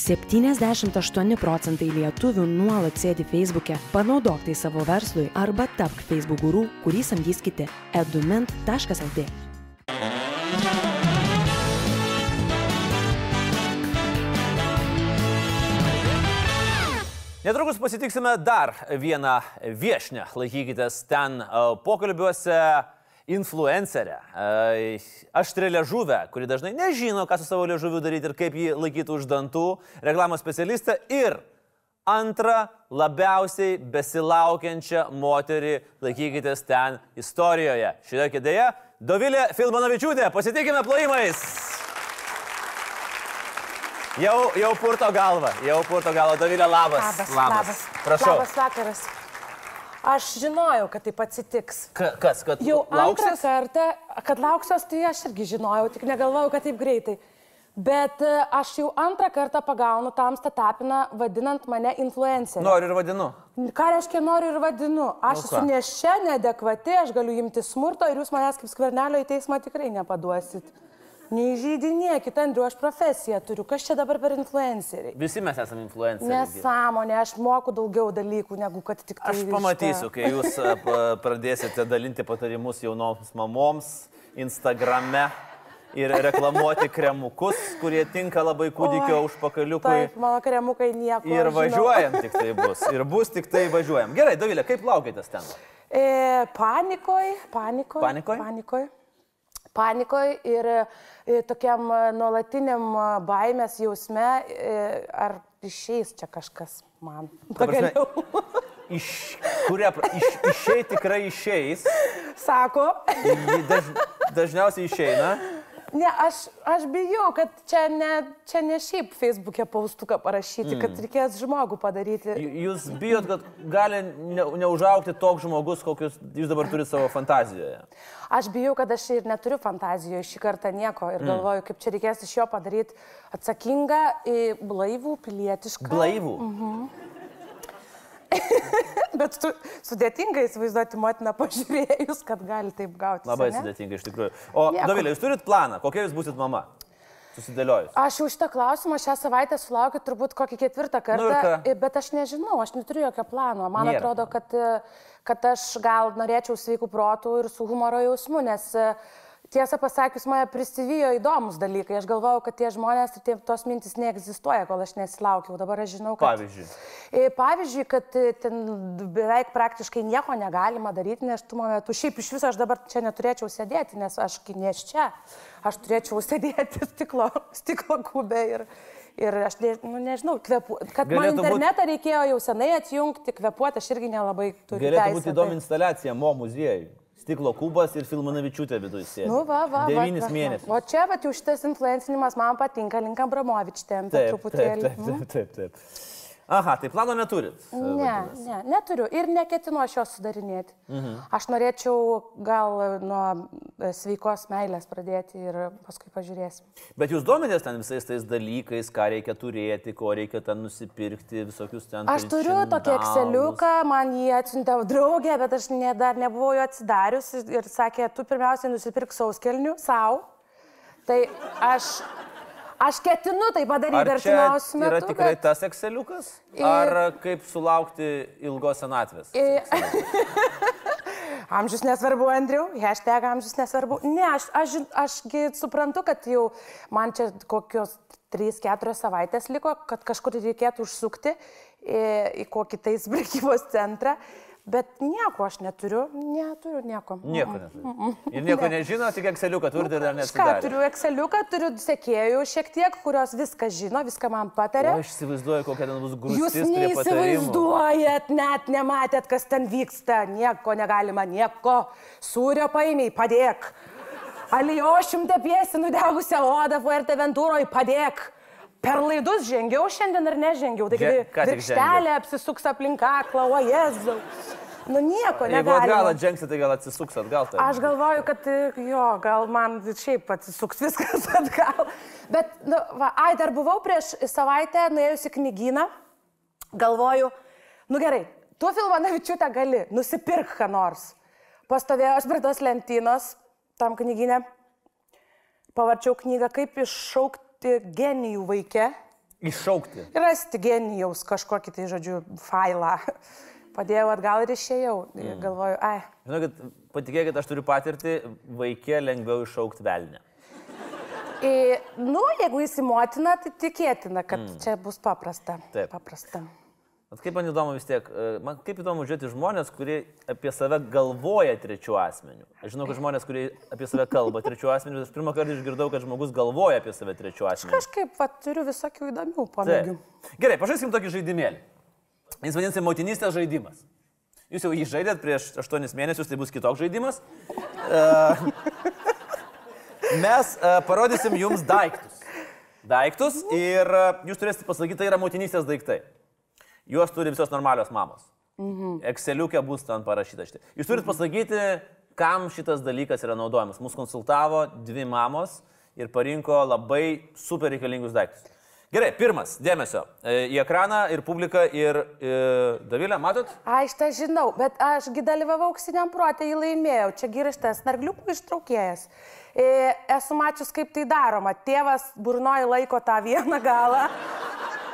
78 procentai lietuvių nuolat sėdi Facebook'e. Panaudok tai savo verslui arba tapk Facebook guru, kurį samdys kiti. edument.lt Netrukus pasitiksime dar vieną viešnę. Laikykitės ten e, pokalbiuose influencerę, aštrė ležuvę, kuri dažnai nežino, ką su savo ležuviu daryti ir kaip jį laikyti už dantų, reklamos specialistą ir antrą labiausiai besilaukiančią moterį, laikykitės ten istorijoje. Šitoje kėdėje Dovilė Filmanovičiūtė, pasitikime plojimais. Jau, jau purto galvą, jau purto galvą, Dovilė, labas. Labas, labas. Prašau. Labas vakaras. Aš žinojau, kad taip atsitiks. Ka, kas, kad Jau antrą lauksis? kartą, kad lauksios, tai aš irgi žinojau, tik negalvojau, kad taip greitai. Bet e, aš jau antrą kartą pagaunu tamstą tapiną, vadinant mane influencerį. Noriu ir vadinu. Ką reiškia noriu ir vadinu? Aš Nu esu nešia, neadekvati, aš galiu imti smurto ir jūs manęs kaip skvernelio į teismą tikrai nepaduosit. Neįžeidinėkit, Andriu, aš profesiją turiu. Kas čia dabar per influenceriai? Visi mes esame influenceriai. Nesąmonė, aš moku daugiau dalykų, negu kad tik tai. Aš pamatysiu, kai jūs pradėsite dalinti patarimus jaunoms mamoms Instagrame ir reklamuoti kremukus, kurie tinka labai kūdikio Oi, užpakaliukui. Taip, mano kremukai nieko. Ir žinau. važiuojam tik tai bus. Ir bus tik tai važiuojam. Gerai, Davilė, kaip laukitės ten? E, panikoj, panikoj. Panikoj? Panikoj. Panikoj ir e, tokiam e, nuolatiniam e, baimės jausme, ar išeis čia kažkas man. Pagaliau. Iš, kuria, iš, išėjai tikrai išeis. Sako. Daž, dažniausiai išeina. Ne, aš, aš bijau, kad čia ne, čia ne šiaip Facebook'e paustuką parašyti, mm. kad reikės žmogų padaryti. Jūs bijot, kad gali ne, neužaukti toks žmogus, kokius jūs dabar turite savo fantazijoje. Aš bijau, kad aš ir neturiu fantazijoje šį kartą nieko ir galvoju, kaip čia reikės iš jo padaryti atsakingą, blaivų, pilietišką. Blaivų. Bet su, sudėtinga įsivaizduoti motiną pažiūrėjus, kad gali taip gauti. Labai ane? sudėtinga iš tikrųjų. O. Dovilė, jūs turit planą, kokia jūs būsit mama? Susidėliojus. Aš jau šitą klausimą šią savaitę sulaukiu turbūt kokį ketvirtą kartą, Nu bet aš nežinau, aš neturiu jokio plano. Man Nėra atrodo, kad, kad aš gal norėčiau sveikų protų ir su humoro jausmu, nes e, tiesą pasakius, mane prisivijo įdomus dalykai. Aš galvojau, kad tie žmonės ir tie, tos mintis neegzistuoja, kol aš nesilaukiau. Dabar aš žinau, kad... Pavyzdžiui. E, Pavyzdžiui, kad e, ten beveik praktiškai nieko negalima daryti neštumo metu. Šiaip iš viso aš dabar čia neturėčiau sėdėti, nes aš nes čia. Aš turėčiau sėdėti stiklo, stiklo kubė ir, ir aš ne, nu, nežinau, kvepu, kad man Galėtų būt- internetą reikėjo jau senai atjungti, kvepuoti aš irgi nelabai turiu. Galėtų būti įdomi tai- instaliacija Mo muziejui. Stiklo kubas ir Filmanavičiūtė viduje sėdi. Nu, va, va. Devynis va, va. mėnesius. O čia, va, jau šitas influencinimas man patinka, link Abramovič tempia Taip, taip, truputėlį. taip, taip, taip, taip. Aha, tai plano neturit. Ne, vadinasi. ne, neturiu ir neketinu aš jos sudarinėti. Mhm. Aš norėčiau gal nuo e, sveikos meilės pradėti ir paskui pažiūrėsim. Bet jūs domitės ten visais tais dalykais, ką reikia turėti, ko reikia ten nusipirkti, visokius ten. Aš turiu tokį. Exceliuką, man jį atsiuntė draugė, bet aš ne, dar nebuvau jo atsidarius ir sakė, tu pirmiausiai nusipirk sauskelnių savo. Tai aš, aš ketinu tai padaryti Ar artimiausiu metu. yra tikrai bet- tas Exceliukas? Ir- Ar kaip sulaukti ilgos senatvės? I- Amžius nesvarbu, Andriu, hashtag amžius nesvarbu. Ne, aš, aš, ašgi suprantu, kad jau man čia kokios 3-4 savaitės liko, kad kažkur reikėtų užsukti į, į kokį tais prekybos centrą, bet nieko aš neturiu, neturiu nieko. Nieko neturiu. Ir nieko nežino, tik Exceliuką turite ir dar Ką nesidarė. turiu Exceliuką, turiu sekėjų šiek tiek, kurios viską žino, viską man patarė. O aš įsivaizduoju, kokia ten bus Jūs prie patarimų. neįsivaizduojat, net nematėt, kas ten vyksta. Nieko negalima, nieko. Sūrio paimiai, padėk. Alijošim tepiesi nudegusią odą Fuerteventūroje, padėk. Per laidus žengiau šiandien ar nežengiau. Taigi virkštelė apsisuks aplinką, klau, jėzau. Nu nieko Jeigu atgal atžengsi, tai gal atsisuks atgal. Tai. Aš galvoju, kad e, jo, gal man šiaip atsisuks viskas atgal. Bet, nu, va, ai, dar buvau prieš savaitę nuėjusi knygyną. Galvoju, nu gerai, tu Filmanavičiūtę gali, nusipirk ką nors. Pastovėjau aš prie tos lentynos, tam knygynė. Pavarčiau knygą, kaip iššaukti genijų vaikę. Iššaukti. rasti genijaus kažkokį tai, žodžiu, failą. Padėjau atgal ir išėjau. Ir galvoju, ai, Žinokit, patikėkit, aš turiu patirtį, vaikė lengviau iššaukti velnę. I, nu, jeigu jis į motiną, tai tikėtina, kad mm. čia bus paprasta. Taip. Paprasta. Vat kaip man įdomu vis tiek, e, man kaip įdomu žiūrėti žmonės, kurie apie save galvoja trečių asmenių. Aš žinau, kad žmonės, kurie apie save kalba trečių asmenių, aš pirmą kartą išgirdau, kad žmogus galvoja apie save trečių asmenių. Kažkaip, va, turiu visokių įdomių pomėgių. Gerai, pažaiskim tokį žaidimėlį. Jis vadinasi motinystės žaidimas. Jūs jau jį žaidėt prieš 8 mėnesius, tai bus kitoks žaidimas. E, Mes e, parodysim jums daiktus. Daiktus ir jūs turėsite pasakyti, tai yra motinystės daiktai. Juos turi visos normalios mamos. Mhm. Exceliukė bus ten parašyta šitai. Jūs turite pasakyti, kam šitas dalykas yra naudojamas. Mūsų konsultavo dvi mamos ir parinko labai super reikalingus daiktus. Gerai, pirmas, dėmesio. E, Į ekraną ir publiką ir e, Davilę, matot? Aš tą žinau, bet ašgi dalyvavau auksiniam protė, jį laimėjau. Čia gyrištas nargliukų ištraukėjas. E, esu mačius, kaip tai daroma. Tėvas burnoji laiko tą vieną galą,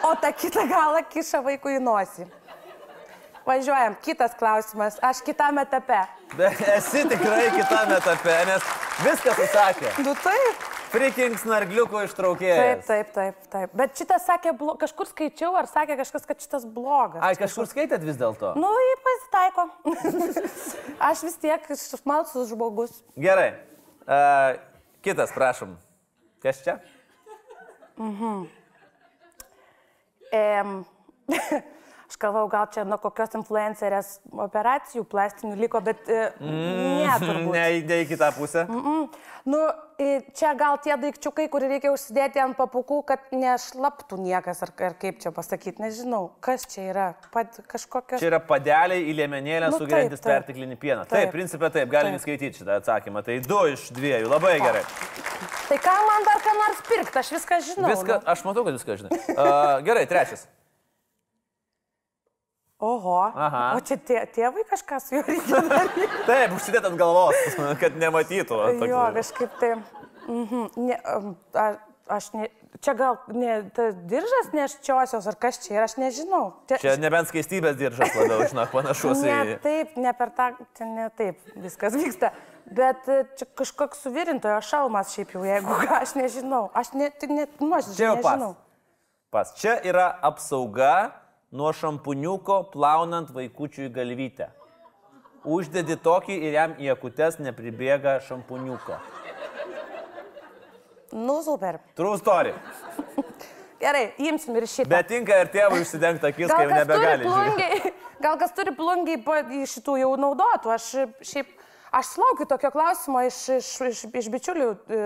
o tą kitą galą kiša vaikui į nosį. Važiuojam, kitas klausimas. Aš kitame etape. Bet esi tikrai kitame etape, nes viskas atsakė. Nu taip. Freakings nargliuko Taip, ištraukėjas. taip, taip, taip. Bet šitas sakė, blo... kažkur skaičiau, ar sakė kažkas, kad šitas blogas. Ai, kažkur skaitėt vis dėlto? Nu, jį pasitaiko. Aš vis tiek smalsus žmogus. Gerai. Uh, kitas, prašom. Kas čia? Um, aš galvau, gal čia nuo kokios influencerės operacijų plastinių liko, bet e, ne, turbūt. Ne, ne į kitą pusę. Mm, nu, e, čia gal tie daikčiukai, kur reikia užsidėti ant papukų, kad nešlaptų niekas, ar, ar kaip čia pasakyti, nežinau, kas čia yra, Pat, kažkokios... Čia yra padeliai į liemenėlę Nu, taip. perteklinį pieną. Taip, Taip. taip principė taip, galim Taip. įskaityti šitą atsakymą. Tai du iš dviejų, labai gerai. Tai ką man dar ką nors pirkti, aš viską žinau. Viską, nu. aš matau, kad viską žinai. Uh, gerai, trečias. Oho. Aha. O čia tie, tėvai kažką su juo reikia daryti. Taip, užsidėt ant galvos, kad nematytų. Toks- Jo, kažkaip tai. Mhm. Ne, a, aš ne, čia gal ne, ta diržas neščiosios, ar kas čia yra, aš nežinau. Čia nebent skaistybės diržas labiau, žinok, panašus į... Ne taip, ne per tą, čia ne taip viskas vyksta. Bet e, čia kažkoks suvirintojo šalmas šiaip jau, jeigu ką, aš nežinau. Aš net, net Čia nuoširdžiai jau pas. nežinau. Pas. Čia yra apsauga nuo šampuniuko plaunant vaikučiui galvytę. Uždedi tokį ir jam į akutes nepribėga šampuniuko. Nu, super. True story. Gerai, imsim ir šitą. Bet tinka ir tėvui užsidengti akis, kai jau nebegali. plungiai, gal kas turi plungiai iš šitų jau naudotų. Aš šiaip, aš laukiu tokio klausimo iš, iš, iš, iš bičiulių e,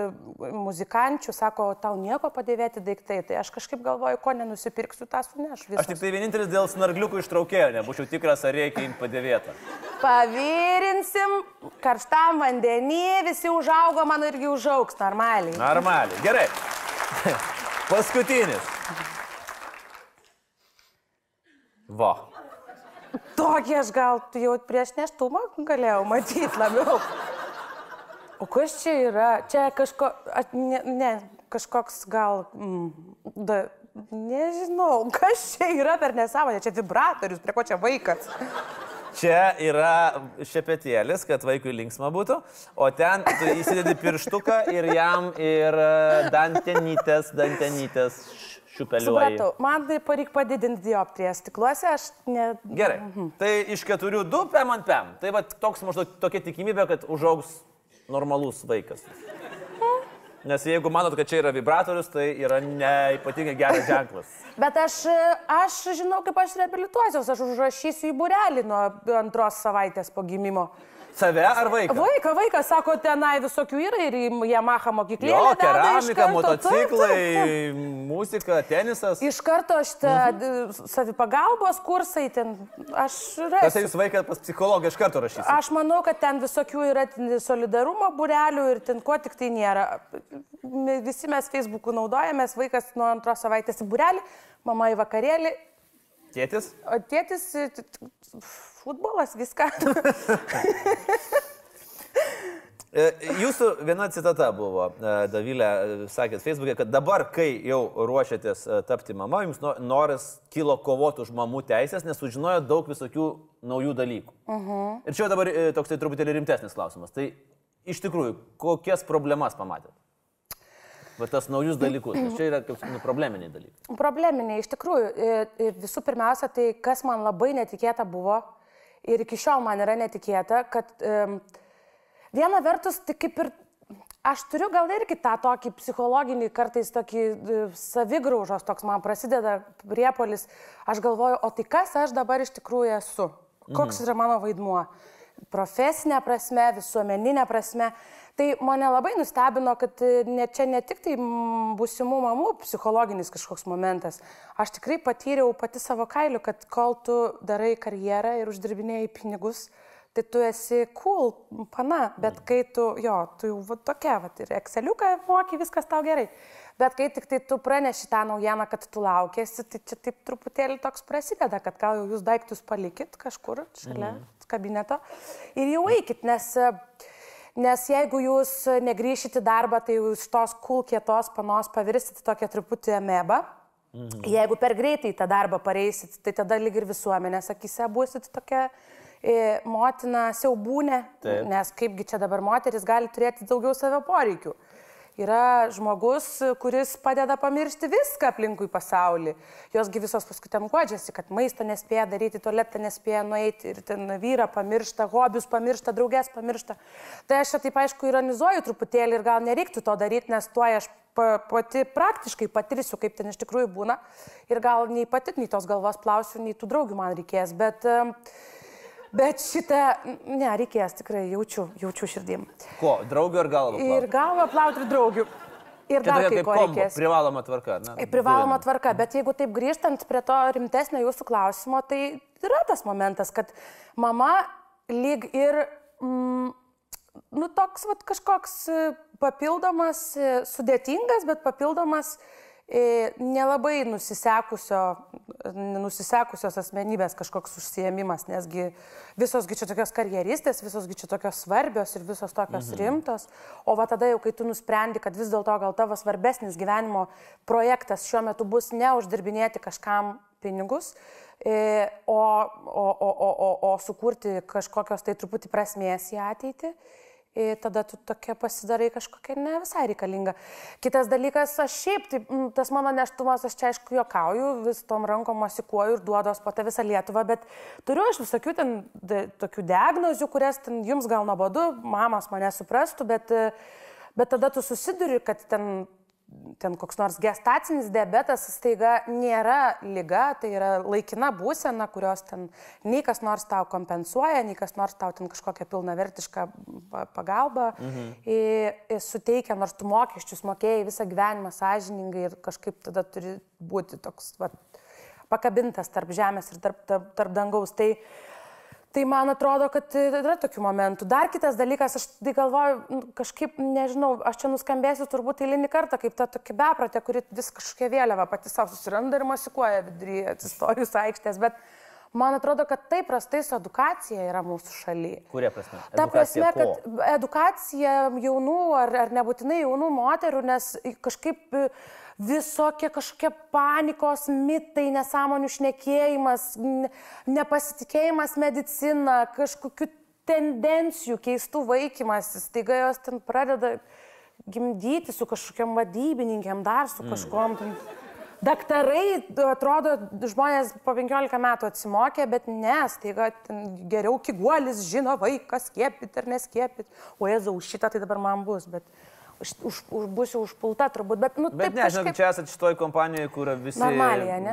muzikančių, sako, tau nieko padėvėti daiktai. Tai aš kažkaip galvoju, ko nenusipirksiu, tą sunešu. Aš tik tai vienintelis dėl snargliukų ištraukėjau, nebūčiau tikras, ar reikia jums padėvėti. Pavirinsim, karštam vandenį, visi užaugo, man irgi užaugs normaliai. Normaliai. Gerai. Paskutinis. Va. Tokį aš gal jau prieš neštumą galėjau matyti labiau. O kas čia yra? Čia kažko, a, ne, ne, kažkoks gal, mm, da, nežinau, kas čia yra per nesąmonę, čia vibratorius, prie ko čia vaikas. Čia yra šepetėlis, kad vaikui linksma būtų, o ten tu įsidedi pirštuką ir jam ir e, dantenytės, dantenytės šiupeliuoji. Supratau, man tai reikia padidinti dioptriją stikluose, aš ne... Gerai. Tai iš keturių du pem ant pem. Tai va toks maždaug tokia tikimybė, kad užaugs normalus vaikas. Nes jeigu manot, kad čia yra vibratorius, tai yra neypatingai geras ženklas. Bet aš, aš žinau, kaip aš reabilituosiuos, aš užrašysiu į burelį nuo antros savaitės po gimimo. Save ar vaiką? Vaiką, vaikas, sako, tenai visokių yra ir į Yamaha mokyklėlę. Iš keramika, motociklai, Taip, taip, taip. muzika, tenisas. Iš karto šitą mhm. savipagalbos kursai ten, aš rasiu. jūs vaiką pas psichologą iš karto rašysite. Aš manau, kad ten visokių yra solidarumo burelių ir ten ko tik tai nėra. Visi mes Facebook'u naudojamės, vaikas nuo antros savaitės į burelį, mama į vakarėlį, Tėtis? o tėtis futbolas, viską. E, Jūsų viena citata buvo, e, Davilė, e, sakėt Facebook'e, kad dabar, kai jau ruošiatės tapti mama, jums no- noras kilo kovoti už mamų teisės, nes sužinojot daug visokių naujų dalykų. Uh -huh. Ir čia dabar toks tai truputėlį rimtesnis klausimas. Tai iš tikrųjų, kokias problemas pamatėt? Va tas naujus dalykus, nes čia yra kaip nu, probleminiai dalykai. Probleminiai, iš tikrųjų, visų pirmiausia, tai kas man labai netikėta buvo ir iki šiol man yra netikėta, kad um, viena vertus, tai kaip ir aš turiu gal irgi tą tokį psichologinį, kartais tokį savigraužos, toks man prasideda priepolis, aš galvoju, o tai kas aš dabar iš tikrųjų esu, koks yra mano vaidmuo, profesinė prasme, visuomeninė prasme. Tai mane labai nustebino, kad e, ne, čia ne tik tai mm, būsimų mamų psichologinis kažkoks momentas. Aš tikrai patyriau pati savo kailiu, kad kol tu darai karjerą ir uždirbinėjai pinigus, tai tu esi cool, pana, bet kai tu, jo, tu jau va, tokia, va, ir Exceliuką moki, viskas tau gerai. Bet kai tik tai tu praneši tą naujieną, kad tu laukėsi, tai čia taip truputėlį toks prasideda, kad gal jau jūs daiktus palikit kažkur šalia mm. kabineto ir jau eikit, nes, nes jeigu jūs negryšit į darbą, tai jūs tos kul kietos panos pavirsit į tokią truputį amebą. Mhm. Jeigu per greitai tą darbą pareisit, tai tada lyg ir visuomenės akise būsit tokia e, motina siaubūnė, nes kaipgi čia dabar moteris gali turėti daugiau savo poreikių. Yra žmogus, kuris padeda pamiršti viską aplinkui pasaulį. Josgi visos paskui ten godžiasi, kad maisto nespėja daryti, tualetą nespėja nueiti ir ten vyrą pamiršta, hobius pamiršta, draugės pamiršta. Tai aš taip aišku ironizuoju truputėlį ir gal nereiktų to daryti, nes tuo aš pa- pati praktiškai patirsiu, kaip ten iš tikrųjų būna. Ir gal nei pati, nei tos galvos plausiu, nei tų draugių man reikės. Bet, em, bet šitą, ne, reikės tikrai, jaučiu, jaučiu širdim. Ko, draugio ar galvo? Ir galvą plauti ir draugių. Ir Čia dar kai ko kombo, reikės. privaloma tvarka. Na, Privaloma dujinė. tvarka, bet jeigu taip grįžtant prie to rimtesnio jūsų klausimo, tai yra tas momentas, kad mama lyg ir, mm, nu, toks vat, kažkoks e, papildomas, e, sudėtingas, bet papildomas e, nelabai nusisekusio, nusisekusios asmenybės kažkoks užsiemimas, nesgi visosgi čia tokios karjeristės, visosgi čia tokios svarbios ir visos tokios mhm. rimtos. O va tada jau, kai tu nusprendi, kad vis dėlto gal tavo svarbesnis gyvenimo projektas šiuo metu bus ne uždirbinėti kažkam pinigus, e, o, o, o, o, o, o sukurti kažkokios tai truputį prasmės į ateitį. Ir tada tu tokia pasidarai kažkokia ne visai reikalinga. Kitas dalykas, aš šiaip, tai, tas mano neštumas, aš čia aišku juokauju, vis tom rankom masikuoju ir duodos po tą visą Lietuvą, bet turiu aš visokių ten de, tokių diagnozių, kurias ten jums gal nuobodu, mamas mane suprastų, bet, bet tada tu susiduri, kad ten ten koks nors gestacinis diabetas staiga nėra lyga, tai yra laikina būsena, kurios ten nei kas nors tau kompensuoja, nei kas nors tau ten kažkokią pilnavertišką pa- pagalbą mhm. į, į suteikia, nors tu mokesčius mokėjai visą gyvenimą sąžiningai ir kažkaip tada turi būti toks va, pakabintas tarp žemės ir tarp, tarp, tarp dangaus. Tai, Tai man atrodo, kad yra tokių momentų. Dar kitas dalykas, aš tai galvoju, nu, kažkaip, nežinau, aš čia nuskambėsiu turbūt eilinį kartą, kaip ta tokia bepratė, kuri vis kažkokia vėliava pati savo susiranda ir masikuoja viduryje atsistojus aikštės, bet man atrodo, kad taip prastai su edukacija yra mūsų šalyje. Kuria prasme? Ta prasme, ko? kad edukacija jaunų ar, ar nebūtinai jaunų moterų, nes kažkaip visokie kažkokie panikos mitai, nesąmonių šnekėjimas, nepasitikėjimas medicina, kažkokių tendencijų, keistų vaikymas, staiga jos ten pradeda gimdyti su kažkokiam vadybininkėm, dar su kažkom. ten. Daktarai, atrodo, žmonės po 15 metų atsimokė, bet ne, staiga geriau kiguolis žino vaikas skiepyti ar neskiepyti. O jėzau, šitą tai dabar man bus, bet už, už, už, būsiu užpulta turbūt. Bet, nu, Bet taip ne, žinok, kažkaip- čia esate šitoj kompanijoje, kur visi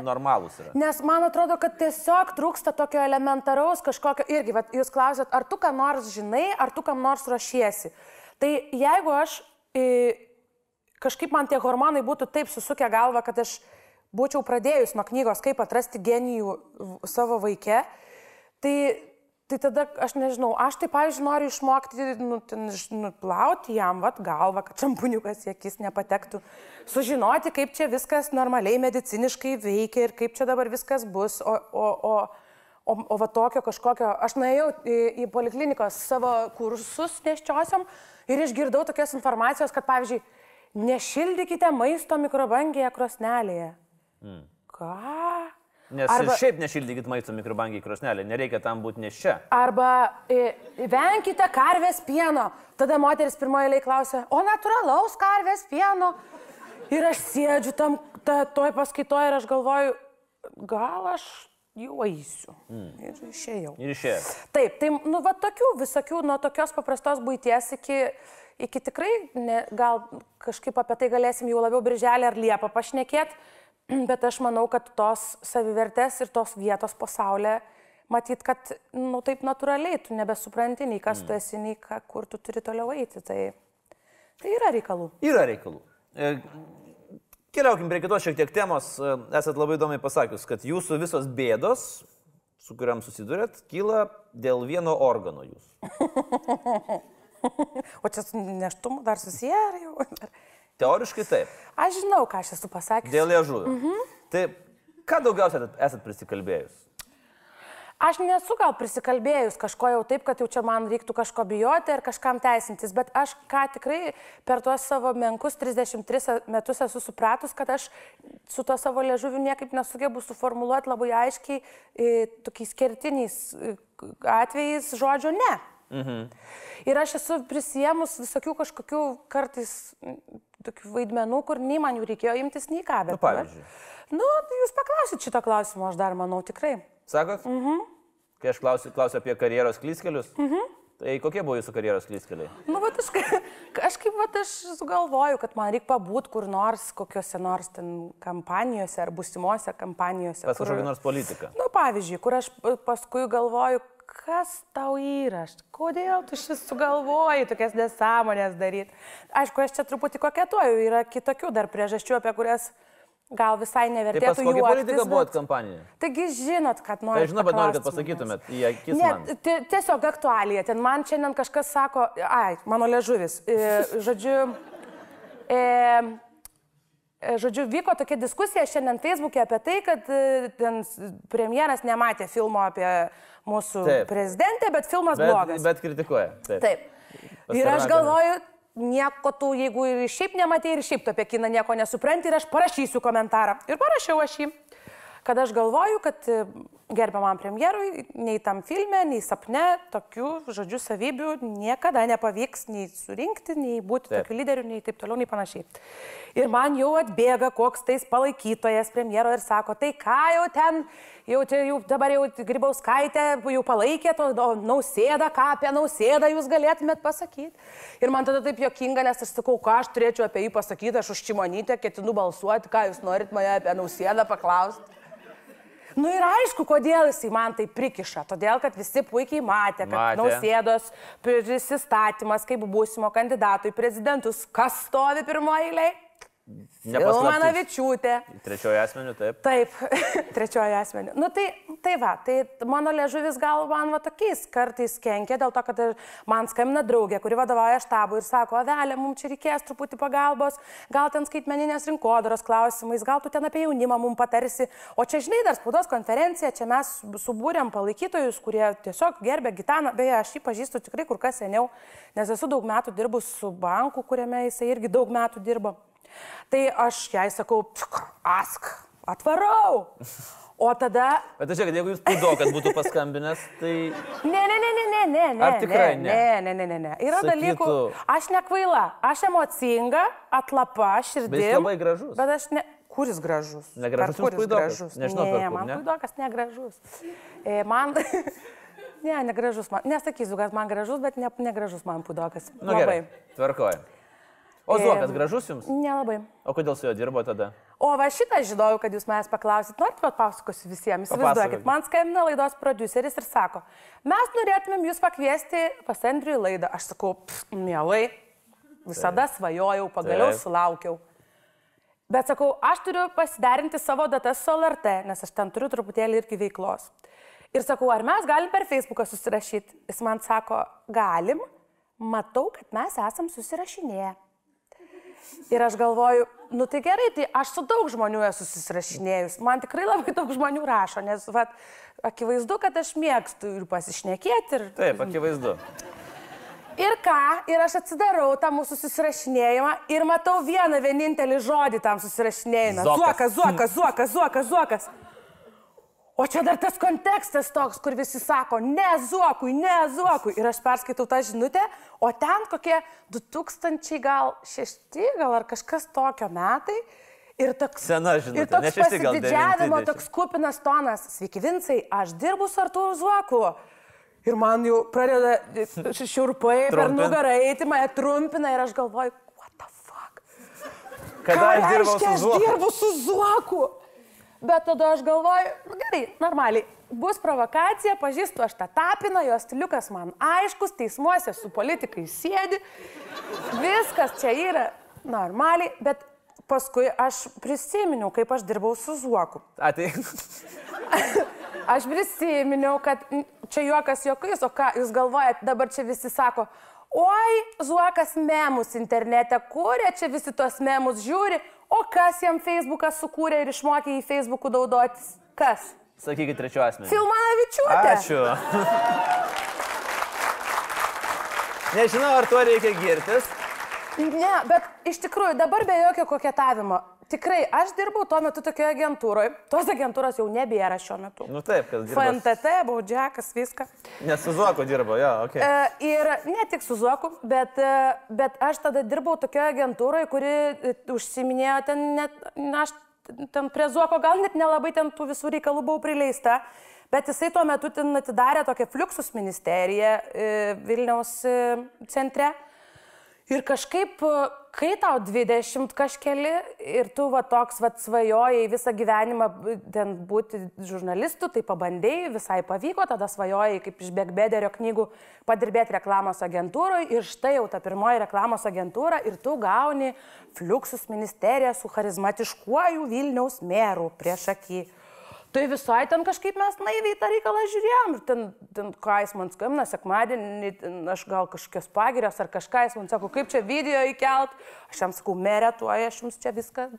normalūs yra. Nes man atrodo, kad tiesiog trūksta tokio elementaraus kažkokio irgi, vat, jūs klausėt, ar tu ką nors žinai, ar tu kam nors ruošiesi. Tai jeigu aš e, kažkaip man tie hormonai būtų taip susukę galvą, kad aš būčiau pradėjus nuo knygos, kaip atrasti genijų savo vaikę, tai, tai tada aš nežinau, aš tai, pavyzdžiui, noriu išmokti, nu, ten, iš- nuplauti jam, vat, galvą, kad šampuniukas į akis nepatektų, sužinoti, kaip čia viskas normaliai mediciniškai veikia ir kaip čia dabar viskas bus, o, o, o, O, o va tokio kažkokio, aš nuėjau į, į poliklinikos savo kursus neščiosiam ir išgirdau tokios informacijos, kad pavyzdžiui, nešildykite maisto mikrobangėje krosnelėje. Mm. Ką? Nes Arba... šiaip nešildykit maisto mikrobangėje krosnelėje, nereikia tam būti neščia. Arba e, venkite karvės pieno. Tada moteris pirmoje eilėje klausia, o natūralaus karvės pieno. Ir aš sėdžiu tam, ta, toj paskaitoje ir aš galvoju, gal aš jau eisiu. Mm. Ir išėjau. Ir išėjau. Taip, tai, nu, va tokių visokių, nuo tokios paprastos būties iki, iki tikrai, ne, gal kažkaip apie tai galėsim jau labiau birželį ar liepą pašnekėti, bet aš manau, kad tos savivertės ir tos vietos pasaulyje, matyt, kad, nu, taip natūraliai, tu nebesupranti nei kas mm. tu esi, nei ką, kur tu turi toliau eiti. Tai, tai yra reikalų. Yra reikalų. E, Keliaukim prie kitos šiek tiek temos. Esat labai įdomiai pasakius, kad jūsų visos bėdos, su kuriam susidurėt, kyla dėl vieno organo jūs. o čia su neštumu dar susiję ar jau? Teoriškai taip. Aš žinau, ką aš esu pasakęs. Dėl liežuvio. Mhm. Tai ką daugiausiai esat prisikalbėjus? Aš nesu gal prisikalbėjus kažko jau taip, kad jau čia man reiktų kažko bijoti ir kažkam teisintis, bet aš ką tikrai per tuos savo menkus 33 metus esu supratus, kad aš su tuo savo liežuviu niekaip nesugebu suformuoluoti labai aiškiai e, tokiais kertiniais e, atvejais žodžio ne. Mhm. Ir aš esu prisėmus visokių kažkokių kartais tokių vaidmenų, kur nei man jų reikėjo imtis, nei ką. Bet, nu, pavyzdžiui. Nu, jūs paklausit šito klausimo, aš dar manau tikrai. Sakot? Mhm. Kai aš klausiu, klausiu apie karjeros klyskelius, mhm. tai kokie buvo jūsų karjeros klyskeliai? Nu, bet aš, kažkaip, bet aš sugalvoju, kad man reikia pabūt kur nors, kokiuose nors ten kampanijose ar būsimuose kampanijose. Pas kažkokią nors politiką. Nu, pavyzdžiui, kur aš paskui galvoju, kas tau yra, kodėl tu šis sugalvoji tokias nesąmonės daryti. Aišku, aš čia truputį koketuoju, yra kitokių dar priežasčių, apie kurias gal visai nevertėtų tai. Kokia politika bet... kampanija? Taigi žinot, kad noriu. Tai žinau, bet noriu, kad pasakytumėt į akis. Ne, tiesiog aktualija. Ten man šiandien kažkas sako, ai, mano ležuvis. E, žodžiu, e, žodžiu, vyko tokia diskusija šiandien Facebook'e apie tai, kad e, ten premjeras nematė filmo apie mūsų Taip. prezidentę, bet filmas bet, blogas. Bet kritikuoja. Taip. Taip. Ir aš galvoju, nieko tu, jeigu ir šiaip nematei, ir šiaip tu apie kiną nieko nesupranti, ir aš parašysiu komentarą. Ir parašiau aš jį, kad aš galvoju, kad e, gerbiamam premjerui nei tam filme, nei sapne tokių, žodžių, savybių niekada nepavyks nei surinkti, nei būti taip. tokiu lyderiu, nei taip toliau, nei panašiai. Ir man jau atbėga koks tais palaikytojas premjero ir sako, tai ką jau ten jau, jau dabar jau Grybauskaitė jau palaikė, to nausėdą, ką apie nausėdą jūs galėtumėt pasakyti. Ir man tada taip jokinga, nes aš sakau, ką aš turėčiau apie jį pasakyti, aš už Čimonytę ketinu balsuoti, ką jūs norit mane apie nausėdą paklausti. Nu ir aišku, kodėl jisai man tai prikiša. Todėl, kad visi puikiai matė, kad matė. nausėdos prisistatymas kaip būsimo kandidato į prezidentus, kas stovi pirmoje eilėje Ilmanavičiūtė. Trečioji asmenių, taip. Taip, trečioji asmenių. Nu tai, tai va, tai mano liežuvis gal man va tokiais kartais kenkia, dėl to, kad man skambina draugė, kuri vadovauja štabui ir sako, Avelė, mums čia reikės truputį pagalbos, gal ten skaitmeninės rinkodaros klausimais, gal tu ten apie jaunimą mums patarsi. O čia, žinai, dar spaudos konferencija, čia mes subūrėm palaikytojus, kurie tiesiog gerbė Gitaną, beje, aš jį pažįstu tikrai kur kas seniau, nes esu daug metų dirbus su banku, kuriame jisai irgi daug metų dirbo. Tai aš jai sakau, ask, atvarau. O tada... Bet žiūrėk, jeigu jūs pudo, kad būtų paskambinęs, tai... Ne, ne, ne, ne, ne, ne, ne. Ar tikrai ne? Ne, ne, ne, ne. ne. Yra Sakytų... dalykų. Aš nekvaila, aš emocinga, atlapa, širdis. Bet jis labai gražus. Bet aš ne... Kuris gražus? Negražus. Kuris gražus? Nežinau, ne, man ne? puidokas negražus. E, man... ne, negražus man. Nesakysiu, kad man gražus, bet ne, negražus man puidokas. Nu, labai. Gerai. Tvarkoju. O Zuokas gražus jums? Nelabai. O kodėl su juo dirbo tada? O va šitą žinojau, kad jūs manęs paklausit. Norit, kad pasakosiu visiems. Įsivaizduokit, man skambina laidos produceris ir sako, mes norėtumėm jūs pakviesti pas Andrių į laidą. Aš sakau, mielai, visada Taip. svajojau, pagaliau Taip. sulaukiau. Bet sakau, aš turiu pasiderinti savo datas su LRT, nes aš ten turiu truputėlį irgi veiklos. Ir sakau, ar mes galim per Facebooką susirašyti? Jis man sako, galim, matau, kad mes esam susirašinėję. Ir aš galvoju, nu tai gerai, tai aš su daug žmonių esu susirašinėjus. Man tikrai labai daug žmonių rašo, nes, vat, akivaizdu, kad aš mėgstu ir pasišnekėti. Ir... Taip, akivaizdu. Ir ką, ir aš atsidarau tą mūsų susirašinėjimą ir matau vieną vienintelį žodį tam susirašinėjimą. Zuokas. Zuokas, zuokas, zuokas, zuokas, zuokas. O čia dar tas kontekstas toks, kur visi sako, ne zuokui, ne zuokui. Ir aš perskaitau tą žinutę, o ten kokie 2000 gal gal ar kažkas tokio metai. Ir toks, Sena žinutė, ir toks pasididžiavimo, toks kupinas tonas. Sveiki, Vincai, aš dirbu su Artūru Zuoku. Ir man jau pradeda šiurpai per nugarą eiti, mane trumpina ir aš galvoju, what the fuck. Kada Ką aš reiškia, su aš dirbu su Zuoku. Bet tada aš galvoju, nu gerai, normaliai, bus provokacija, pažįstu aš tą tapiną, jos stiliukas man aiškus, teismuose su politikai sėdi, viskas čia yra normaliai, bet paskui aš prisiminiau, kaip aš dirbau su Zuoku. A, tai Aš prisiminiau, kad čia juokas juokais, o ką jūs galvojat, dabar čia visi sako, oi, Zuokas memus internete kūrė, čia visi tos memus žiūri, o kas jam Facebooką sukūrė ir išmokė į Facebook'ų naudotis? Kas? sakykit trečiu asmeniu. Filmanavičiūtė. Ačiū. Nežinau, ar tuo reikia girtis. Ne, bet iš tikrųjų dabar be jokio koketavimo. Tikrai, aš dirbau tuo metu tokioje agentūroje. Tos agentūros jau nebėra šiuo metu. Nu taip, kas dirba. FNTT, baudžiakas, viską. Nes su Zuoku dirbo, jo, ok. E, Ir ne tik su Zuoku, bet, e, bet aš tada dirbau tokioje agentūroje, kuri e, užsiminėjo ten net, na, aš ten prie Zuoko gal net nelabai ten tų visų reikalų buvau prileista, bet jisai tuo metu ten atidarė tokią Fluxus ministeriją Vilniaus centre. Ir kažkaip, e, kai tau 20 kažkeli ir tu va toks va svajojai visą gyvenimą b- ten būti žurnalistu, tai pabandėjai, visai pavyko, tada svajojai kaip iš Begbederio knygų padirbėti reklamos agentūroje ir štai jau ta pirmoji reklamos agentūra ir tu gauni Fluxus ministeriją su charizmatiškuoju Vilniaus meru prieš akį. Tai visai ten kažkaip mes naiviai tą reikalą žiūrėjom. Ir ten, ten ką jis man skambina, sekmadienį, aš gal kažkokios pagirios ar kažką, jis man sako, kaip čia video įkelt. Aš jam sakau, merė, tuo aš jums čia viską,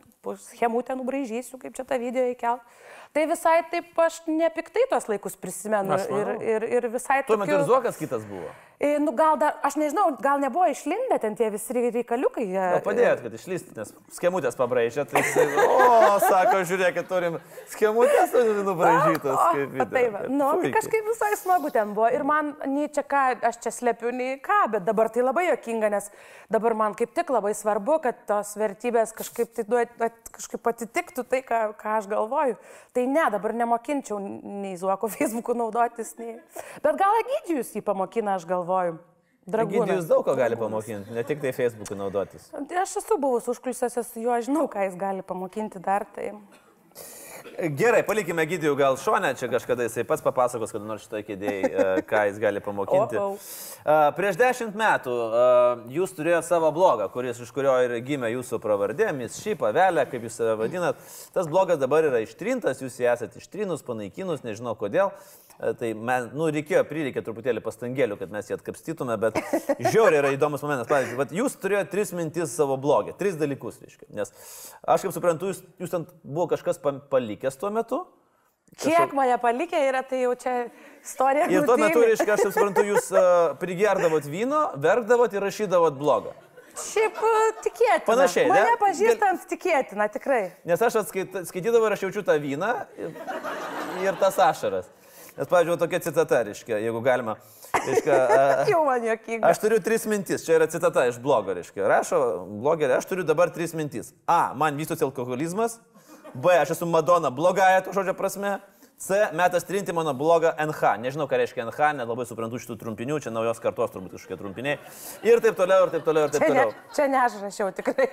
schemutę nubraižysiu, kaip čia tą video įkelt. Tai visai taip aš nepiktai tos laikus prisimenu ir, ir, ir visai Tuo metu ir tokiu- Zuokas kitas buvo. E, Nu, gal dar, aš nežinau, gal nebuvo išlindę ten tie visi reikaliukai. jie- Gal padėjot, kad išlysti, nes schemutės pabraižėt. Tai jisai, o, sako, žiūrėkit, turim schemutės nubraižytas. O, o, tai va, nu, tai kažkaip visai smagu ten buvo. Ir man, nei čia ką, aš čia slepiu, nei ką, bet dabar tai labai jokinga, nes dabar man kaip tik labai svarbu, kad tos vertybės kažkaip, tai, kažkaip atitiktų tai, ką, ką aš galvoju. Tai ne, dabar nemokinčiau nei Zuoko Facebook'u naudotis, nei... Bet gal Egidijus jį pamokina, aš galvoju. Gidijus Dragūnas. daug ko gali pamokinti, ne tik tai Facebook'u naudotis. Tai Aš esu buvus užkulisiuose su juo, žinau, ką jis gali pamokinti dar. Tai... Gerai, palikime Gidijų gal šonę, čia kažkada jisai pats papasakos, kad nors šitoje kėdėje, ką jis gali pamokinti. O, A, Prieš dešimt metų a, jūs turėjote savo blogą, kuris, iš kurio ir gimė jūsų pravardė, Miss Šį pavelė, kaip jūs save vadinat. Tas blogas dabar yra ištrintas, jūs jį esate ištrinus, panaikinus, nežinau kodėl. A, Tai man, nu, reikėjo, prireikė truputėlį pastangėlių, kad mes jį atkapstytume, bet žiauriai yra įdomus momentas. Pavyzdžiui, vat jūs turėjote tris mintis savo blogį, tris dalykus, reiškia. Nes aš kaip suprantu, jūs, jūs ten buvo kažkas pam- palikęs tuo metu. Kiek mane palikė yra, tai jau čia istorija. Ir tuo metu, reiškia, aš suprantu, jūs uh, prigerdavot vyno, verkdavot ir rašydavot blogą. Šiaip e, tikėtina. Panašiai, ne? Mane pažįstant tikėtina, tikrai. Nes aš atskait, skaitydavau ir aš jaučiu tą vyną ir, ir tas ašaras. Nes, pavyzdžiui, tokia citata, reiškia, jeigu galima. Reiškia, uh, Jau man jokinga. Aš turiu tris mintis, čia yra citata iš blogo, reiškia. Rašo blogerė, aš turiu dabar tris mintis. A, man vystosi alkoholizmas. B, aš esu Madona blogąją to žodžio prasme. C, metas trinti mano blogą NH. Nežinau, ką reiškia NH, nelabai suprantu šitų trumpinių, čia naujos kartos turbūt kažkokie trumpiniai. Ir taip toliau, ir taip toliau, ir taip Čia ne, toliau. čia ne aš rašiau, tikrai.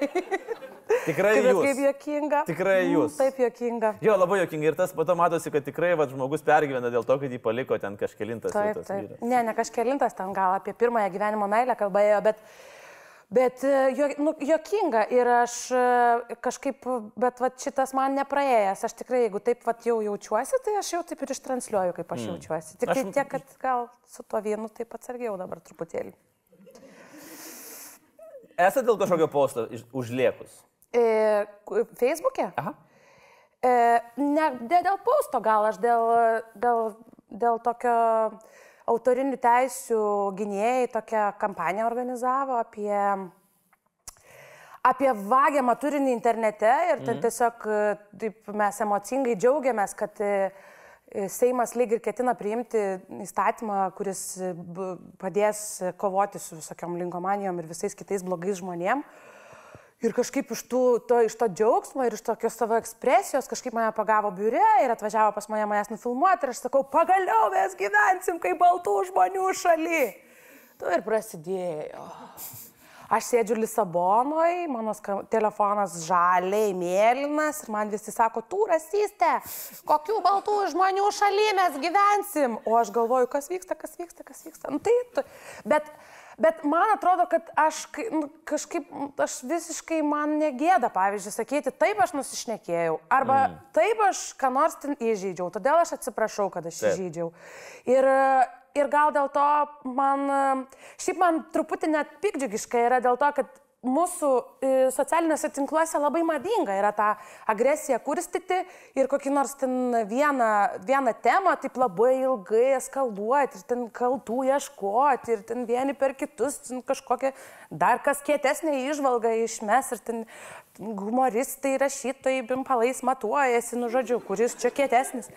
Tikrai Bet jūs. kaip jokinga. Tikrai Mm, jūs. Taip jokinga. Jo, labai jokingai. Ir tas po to matosi, kad tikrai va, žmogus pergyvena dėl to, kad jį paliko ten kažkelintas Taip, taip. vyras. Ne, ne kažkelintas ten gal apie pirmąją gyvenimo meilę kalbėjo, bet, bet e, jo, nu, jokinga ir aš e, kažkaip, bet va, šitas man nepraėjęs. Aš tikrai, jeigu taip va, jau jaučiuosi, tai aš jau taip ir ištransliuoju, kaip aš mm. jaučiuosi. Tik Aš- tai tiek, kad gal su tuo vienu taip atsargiau dabar truputėlį. esate dėl kažkokio posto užliekus? E, Facebook'e? Aha. E, ne ne dėl posto, gal aš dėl, dėl, dėl tokio autorinių teisių gynėjai tokią kampaniją organizavo apie, apie vagiamą turinį internete ir ten tiesiog e, taip, mes emocingai džiaugiamės, kad e, e, Seimas lyg ir ketina priimti įstatymą, kuris padės kovoti su visokiom linkomanijom ir visais kitais blogais žmonėmis. Ir kažkaip iš, tų, to, iš to džiaugsmo ir iš tokios savo ekspresijos kažkaip mane pagavo biure ir atvažiavo pas mane manęs nufilmuoti ir aš sakau, pagaliau mes gyvensim kaip baltų žmonių šaly. Tu ir prasidėjo. Aš sėdžiu Lisabonoje, mano telefonas žaliai, mėlynas ir man visi sako, tu rasistė, kokių baltų žmonių šaly mes gyvensim. O aš galvoju, kas vyksta, kas vyksta, kas vyksta. Nu, tai, tu. bet, bet man atrodo, kad aš nu, kažkaip, aš visiškai man negėda, pavyzdžiui, sakyti, taip aš nusišnekėjau, arba mm. taip aš ką nors ten įžeidžiau, todėl aš atsiprašau, kad aš Taip. įžeidžiau. Ir, ir gal dėl to man, šiaip man truputį net pikdžiugiška yra dėl to, kad mūsų e, socialiniuose tinkluose labai madinga yra ta agresija kurstyti ir kokį nors ten vieną, vieną temą taip labai ilgai eskaluoti ir ten kaltų ieškoti ir ten vieni per kitus kažkokią dar kas kietesnė išvalga išmes ir ten humoristai, rašytojai, bimpalais matuojasi, nu žodžiu, kuris čia kietesnis.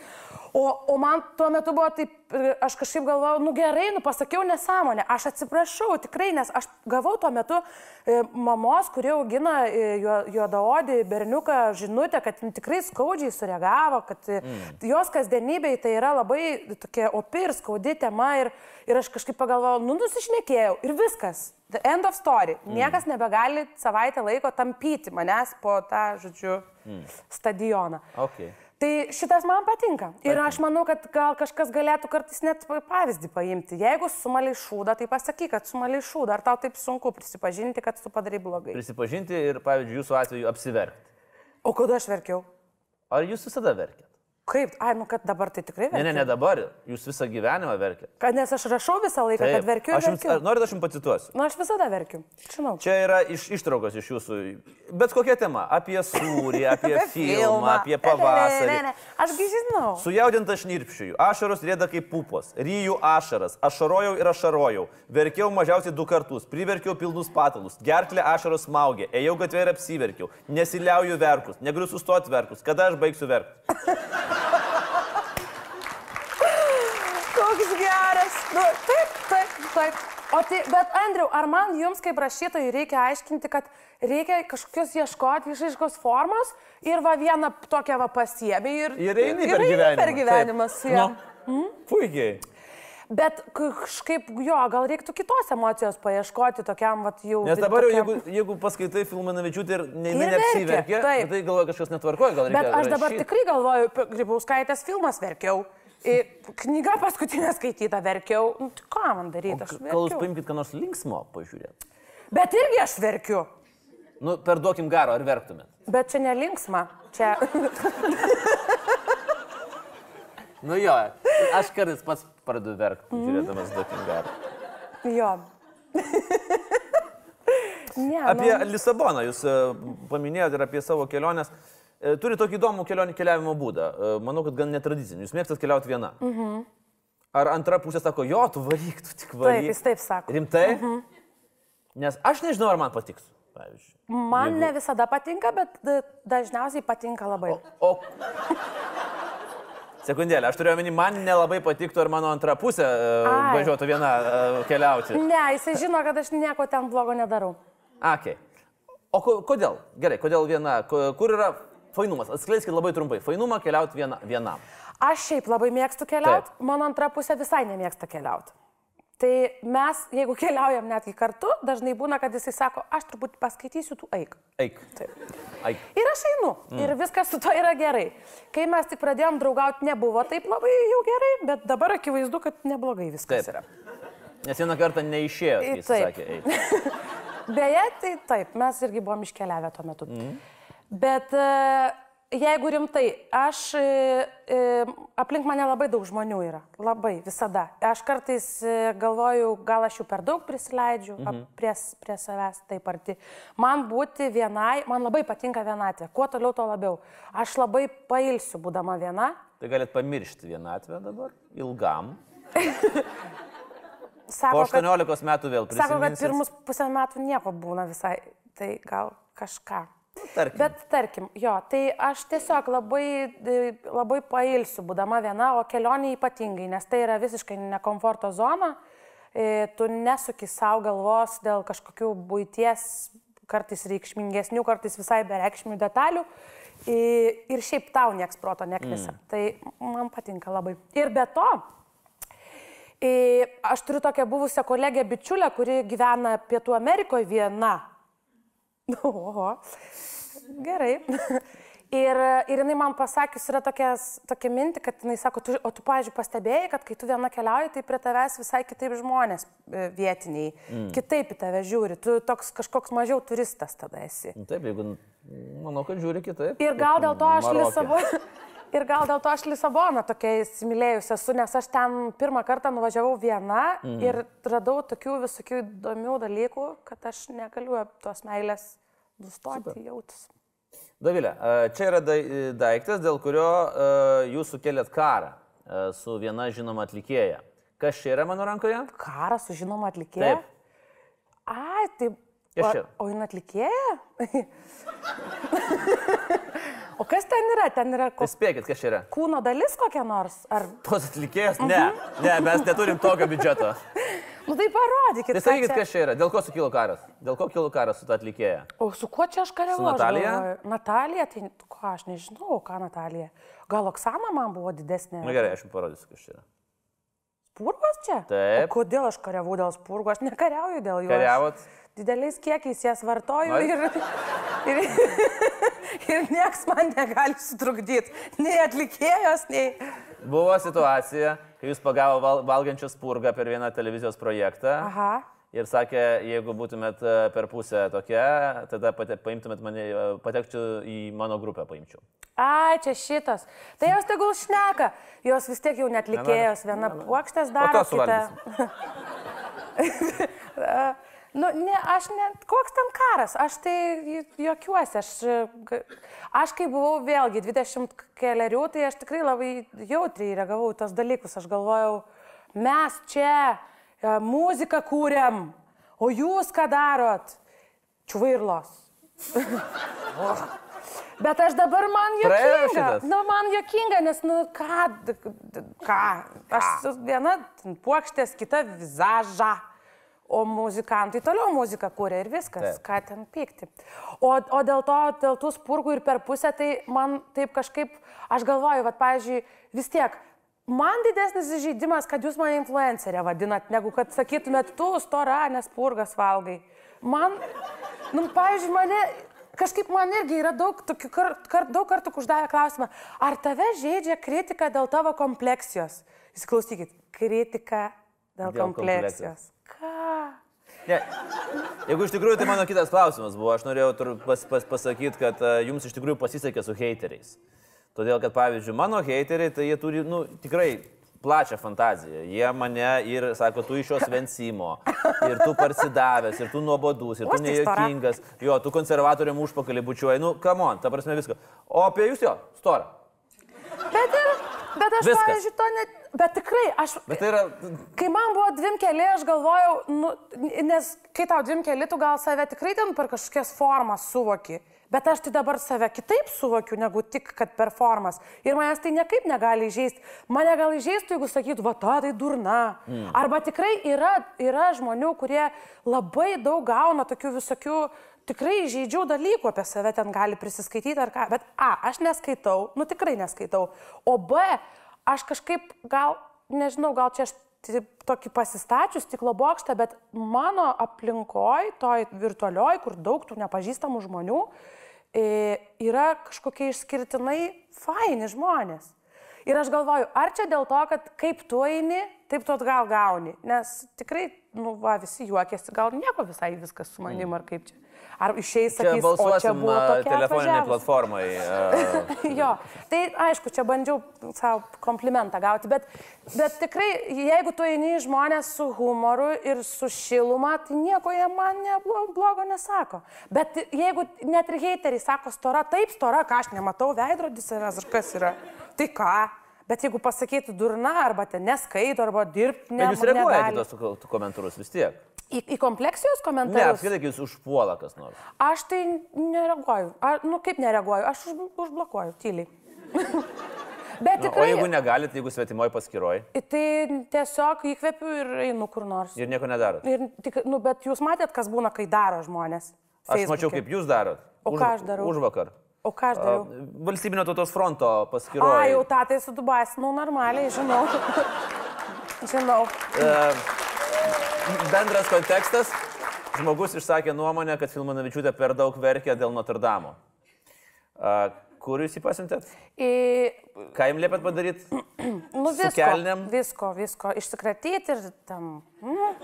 O, o man tuo metu buvo taip, e, aš kažkaip galvojau, nu gerai, nu pasakiau nesąmonę, aš atsiprašau, tikrai, nes aš gavau tuo metu e, mamos, kurie augina e, juo- juodaodį berniuką žinutę, kad tikrai skaudžiai sureagavo, kad mm. jos kasdienybei tai yra labai tokia opi ir skaudi tema ir, ir aš kažkaip pagalvojau, nu nusišnekėjau ir viskas. The end of story. Niekas nebegali savaitę laiko tampyti manęs po tą, žodžiu, mm. stadioną. Okay. Tai šitas man patinka. Ir aš manau, kad gal kažkas galėtų kartais net pa- pavyzdį paimti. Jeigu sumaliai šūdą, tai pasakyk, kad sumaliai šūdą. Ar tau taip sunku prisipažinti, kad tu padarai blogai? Prisipažinti ir, pavyzdžiui, jūsų atveju apsiverkti. O kada aš verkiau? Ar jūs visada verkėt? Kaip? Ai, nu kad dabar tai tikrai Ne, verkiu. ne, ne dabar, jūs visą gyvenimą verkėt. Kad nes aš rašau visą laiką, kad verkiu. Aš jums, verkiu. norit, aš jums pacituosiu. Nu, aš visada verkiu. Žinau. Čia yra iš, ištraukos iš jūsų. Bet kokia tema? Apie sūrį, apie filmą, apie Ne, pavasarį. ne, ne. Ašgi žinau. Sujaudinta šnirpščiųjų, ašaros rėda kaip pupos, ryjų ašaras, ašarojau ir ašarojau, verkiau mažiausiai du kartus, priverkiau pilnus patalus, gerklė ašaros smaugė, ėjau gatvė ir apsiverkiau, nesiliauju verkus, negaliu sustoti verkus, kada aš baigsiu verkti. Koks geras. Nu, taip, taip, taip. O tai, bet Andriu, ar man jums kaip rašytojai reikia aiškinti, kad reikia kažkokios ieškoti išaiškos formos ir va vieną tokią va pasiemi ir, Ir eini per gyvenimą. per gyvenimą su juo. Nu, Puikiai. Bet kažkaip jo, gal reiktų kitos emocijos paieškoti tokiam va jau. Nes dabar jau, tokiam- jeigu, jeigu paskaitai filmą Navičiūtį ir ne, Ir ne, neapsiverkė, verkia, taip. tai galvoja kažkas netvarkoja, gal reikia. Bet aš dabar rašyt. tikrai galvoju, Grybauskaitės filmas verkiau. Knyga paskutinė skaityta verkiau. Nu, tai ką man daryti? Aš Gal jūs verkiu. paimkite ką nors linksmo pažiūrėti? Bet irgi aš verkiu. Nu, perduokim garo, ar verktumėt? Bet čia nelinksma. Čia. Nu jo, aš kartais pats pradedu verkti, žiūrėdamas duokim garo. jo. ne, Apie nu, Lisaboną jūs e, paminėjote ir apie savo keliones. E, Turi tokį įdomų kelionį keliavimo būdą. E, Manau, kad gan netradicinį. Jūs mėgstat keliauti viena. Mhm. Ar antra pusė sako, jo, tu varyk, tu tik taip, varyk. jis taip sako. Rimtai? Mhm. Nes aš nežinau, ar man patiks. Pavyzdžiui. Man ne visada patinka, bet da- dažniausiai patinka labai. O... Sekundėlę, aš turiu omeny, man nelabai patiktų, ar mano antra pusė uh, važiuotų viena uh, keliauti. Ne, jisai žino, kad aš nieko ten blogo nedarau. Okay. O ko, kodėl? Gerai, kodėl viena? Kur yra fainumas? Atskleiskite labai trumpai. Fainumą keliauti viena, vienam. Aš šiaip labai mėgstu keliauti, mano antra pusė visai nemėgsta keliauti. Tai mes, jeigu keliaujam netgi kartu, dažnai būna, kad jisai sako, aš turbūt paskaitysiu, tu eik. Eik. Taip. Eik. Ir aš einu. Mm. Ir viskas su to yra gerai. Kai mes tik pradėjom draugauti, nebuvo taip labai jau gerai, bet dabar akivaizdu, kad neblogai viskas Taip. yra. Nes vieną kartą neišėjo, jis Taip. sakė, eik. Beje, tai taip, mes irgi buvom iškeliavę tuo metu. Mm. Bet, e, jeigu rimtai, aš e, e, aplink mane labai daug žmonių yra. Labai, visada. Aš kartais galvoju, gal aš jų per daug prisileidžiu mhm. prie, prie savęs taip arti. Man būti vienai, man labai patinka vienatvė. Kuo toliau, tuo labiau. Aš labai pailsiu, būdama viena. Tai galit pamiršti vienatvę dabar, ilgam. Sako, po 18 kad, metų vėl prisiminsit. Sako, kad pirmus pusę metų nieko būna visai. Tai gal kažką. Tarkim. Bet tarkim, jo, tai aš tiesiog labai, labai pailsiu, būdama viena, o kelionė ypatingai, nes tai yra visiškai nekomforto zona, e, tu nesuki savo galvos dėl kažkokių būties, kartais reikšmingesnių, kartais visai bereikšmių detalių. Ir šiaip tau nieks proto nekvisa. Mm. Tai man patinka labai. Ir be to, aš turiu tokią buvusią kolegę bičiulę, kuri gyvena Pietų Amerikoje viena. Oho. Gerai. Ir, ir jinai man pasakius yra tokias, tokia minti, kad jinai sako, tu, o tu, pažiūrėjau, pastebėjai, kad kai tu viena keliauji, tai prie tavęs visai kitaip žmonės e, vietiniai, mm. kitaip į tave žiūri, tu toks kažkoks mažiau turistas tada esi. Taip, jeigu, manau, kad žiūri kitaip. Ir gal dėl to aš Lisaboną. Ir gal dėl to aš Lisaboną tokia įsimylėjus esu, nes aš ten pirmą kartą nuvažiavau viena mm. ir radau tokių visokių įdomių dalykų, kad aš negaliu tos meilės nustoti jautis. Davilė, čia yra daiktas, dėl kurio jūs sukėlėt karą su viena žinoma atlikėja. Kas čia yra mano rankoje? Karas su žinoma atlikėja? Taip. Ai, tai... Kas čia? O, o jin atlikėja? o kas ten yra? Ten yra... Ko... Tai spėkit, kas čia yra? Kūno dalis kokia nors? Ar... Tos atlikėjas? Ne, ne, mes neturim tokio biudžeto. Nu tai parodykit. Tai sakykit, kas čia yra, dėl ko sukilo karas? Dėl ko kilo karas su ta atlikėja? O su kuo čia aš kariavau? Natalija? Natalija, tai ką aš nežinau, ką Natalija. Gal Oksana man buvo didesnė? Na gerai, aš jums parodysiu, kas čia yra. Spurgos čia? Taip. O kodėl aš kariavau dėl spurgų? Aš nekariauju dėl jų. Kariavot? Dideliais kiekiais jas vartoju Nori? ir, ir, ir nieks man negali sutrukdyti. Nei atlikėjos, nei... Buvo situacija, kai jūs pagavo val, valgančią spurgą per vieną televizijos projektą. Aha. Ir sakė, jeigu būtumėt e, per pusę tokia, tada pate, paimtumėt mane, e, patekčiau į mano grupę, paimčiau. Ai, čia šitas. Tai jos tegul šneka. Jos vis tiek jau netlikėjos. Viena puokštės daro. O to kita... Nu, ne, aš ne, koks ten karas, aš tai juokiuosi, aš, aš kai buvau vėlgi 20 keliarių, tai aš tikrai labai jautriai reagavau tos dalykus, aš galvojau, mes čia e, muziką kūrėm, o jūs ką darot? Čvairlos. Bet aš dabar man jokinga. Nu, man jokinga, nes, nu, ką, ką, aš viena puokštės, kita vizažą. O muzikantai toliau muziką kūrė ir viskas, taip. ką ten pykti. O, o dėl to, dėl tų spurgų ir per pusę, tai man taip kažkaip, aš galvoju, kad, pavyzdžiui, vis tiek, man didesnis žaidimas, kad jūs mane influencerė vadinat, negu kad sakytumėt, tu stora, nes purgas valgai. Man, nu, pavyzdžiui, mane, kažkaip man irgi yra daug, tokių, kar, kar, daug kartų uždavę klausimą, ar tave žaidžia kritika dėl tavo kompleksijos? Įsiklausykit, kritika dėl, dėl kompleksijos. kompleksijos. Ką? Ne. Jeigu iš tikrųjų, tai mano kitas klausimas buvo, aš norėjau pas, pas, pasakyti, kad uh, jums iš tikrųjų pasisekė su heiteriais. Todėl, kad pavyzdžiui, mano heiteriai, tai jie turi, nu, tikrai plačią fantaziją. Jie mane ir sako, tu iš jos vensimo, ir tu parsidavęs, ir tu nuobodus, ir tu nejuokingas, jo, tu konservatoriam užpakalį bučiuoji, nu, kamon, ta prasme viską. O apie jūs jo, stora. Bet, ir, bet aš, Viskas. pavyzdžiui, to net Bet tikrai, aš... Bet tai yra... Kai man buvo dvim keli, aš galvojau, nu, nes kai tau dvim keli, tu gal save tikrai ten per kažkokias formas suvoki. Bet aš tai dabar save kitaip suvokiu, negu tik, kad performas. Ir manęs tai niekaip negali įžeisti. Mane gal įžeistų, jeigu sakytų, va, ta tai durna. Mm. Arba tikrai yra, yra žmonių, kurie labai daug gauna tokių visokių tikrai žaidžių dalykų apie save ten gali prisiskaityti ar ką. Bet A, aš neskaitau, nu tikrai neskaitau. O B, aš kažkaip gal, nežinau, gal čia aš tokį pasistačius stiklo bokštą, bet mano aplinkoj, toj virtualioj, kur daug tų nepažįstamų žmonių, yra kažkokie išskirtinai faini žmonės. Ir aš galvoju, ar čia dėl to, kad kaip tu eini, taip tu atgal gauni. Nes tikrai, nu, va, visi juokėsi, gal nieko visai viskas su manim, ar kaip čia. Ar išeis, sakys, o čia buvo telefoninė atvažiavus." platformai. a, jo, tai aišku, čia bandžiau savo komplimentą gauti, bet, bet tikrai, jeigu tu eini žmonės su humoru ir su šiluma, tai nieko jie man blogo nesako. Bet jeigu net ir heiteriai sako stora, taip stora, ką aš nematau, veidrodis yra, ar kas yra, tai ką? Bet jeigu pasakytų durna, arba ten neskaito, arba dirbti, ne, Bet jūs reaguojate negali. į tos ko- komentarus vis tiek. Į, į kompleksijos Ne, komentarus? apskritai, kai jūs užpuola kas nors. Aš tai nereaguoju. Ar, nu kaip nereaguoju? Aš už, užblokuoju, tyliai. Bet Nu, o tikrai. jeigu negalite, jeigu svetimoji paskiroj Tai tiesiog įkvepiu ir einu kur nors. ir nieko nedarot. Ir tik, nu, bet jūs matėt, kas būna, kai daro žmonės. Aš Facebooke? mačiau, kaip jūs darot. O ką aš darau? Už vakar. O ką aš dariau? Valstybinio tautos fronto A, paskyroje. jau tą tai su Dubais, nu normaliai, žinau. žinau. Bendras kontekstas. Žmogus išsakė nuomonę, kad Filmanavičiūtė per daug verkia dėl Notre Dame. Kur jūs jį pasintėt? Į, Ką jums liepėt padaryti? nu, visko, kelnėm? visko, visko, išsikratyti ir tam. Mm.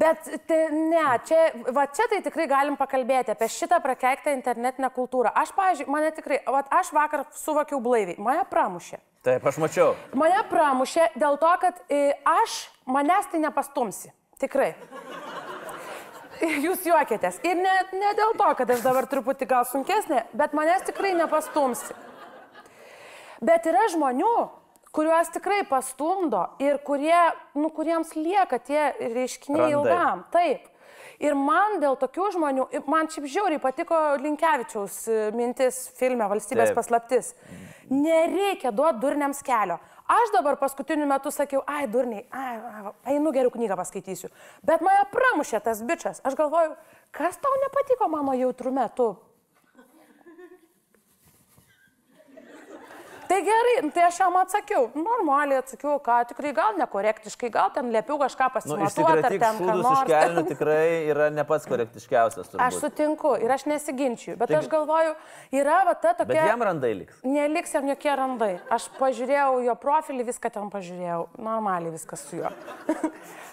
Bet te, ne, čia, va čia tai tikrai galim pakalbėti apie šitą prakeiktą internetinę kultūrą. Aš, pavyzdžiui, mane tikrai, va, aš vakar suvokiau blaiviai, mane pramušė. Taip, aš mačiau. Mane pramušė dėl to, kad e, aš manęs tai nepastumsi. Tikrai. Jūs juokėtės. Ir ne, ne dėl to, kad aš dabar truputį gal sunkesnė, bet manęs tikrai nepastumsi. Bet yra žmonių, kuriuos tikrai pastumdo ir kurie, nu, kuriems lieka tie reiškiniai Randai. ilgam. Taip. Ir man dėl tokių žmonių, man šiaip žiauriai patiko Linkevičiaus e, mintis filme Valstybės Taip. paslaptis. Nereikia duoti durniams kelio. Aš dabar paskutiniu metu sakiau, ai durniai, ai, ai, einu geriau knygą paskaitysiu. Bet mane pramušė tas bičias. Aš galvoju, kas tau nepatiko mano jautrume, tu Tai gerai, nu, tai aš jam atsakiau, normaliai atsakiau, ką tikrai gal nekorektiškai, gal ten liepiau kažką Nu, pasimatuoti, Išsikratyti ar ten ką nors. kelnių tikrai yra ne pats korektiškiausias. Aš turbūt. sutinku ir aš nesiginčiu, bet Taigi- aš galvoju, yra va ta Bet tokia... jam randai liks. Neliks jam jokie randai. Aš pažiūrėjau jo profilį, viską ten pažiūrėjau. Normaliai viskas su juo.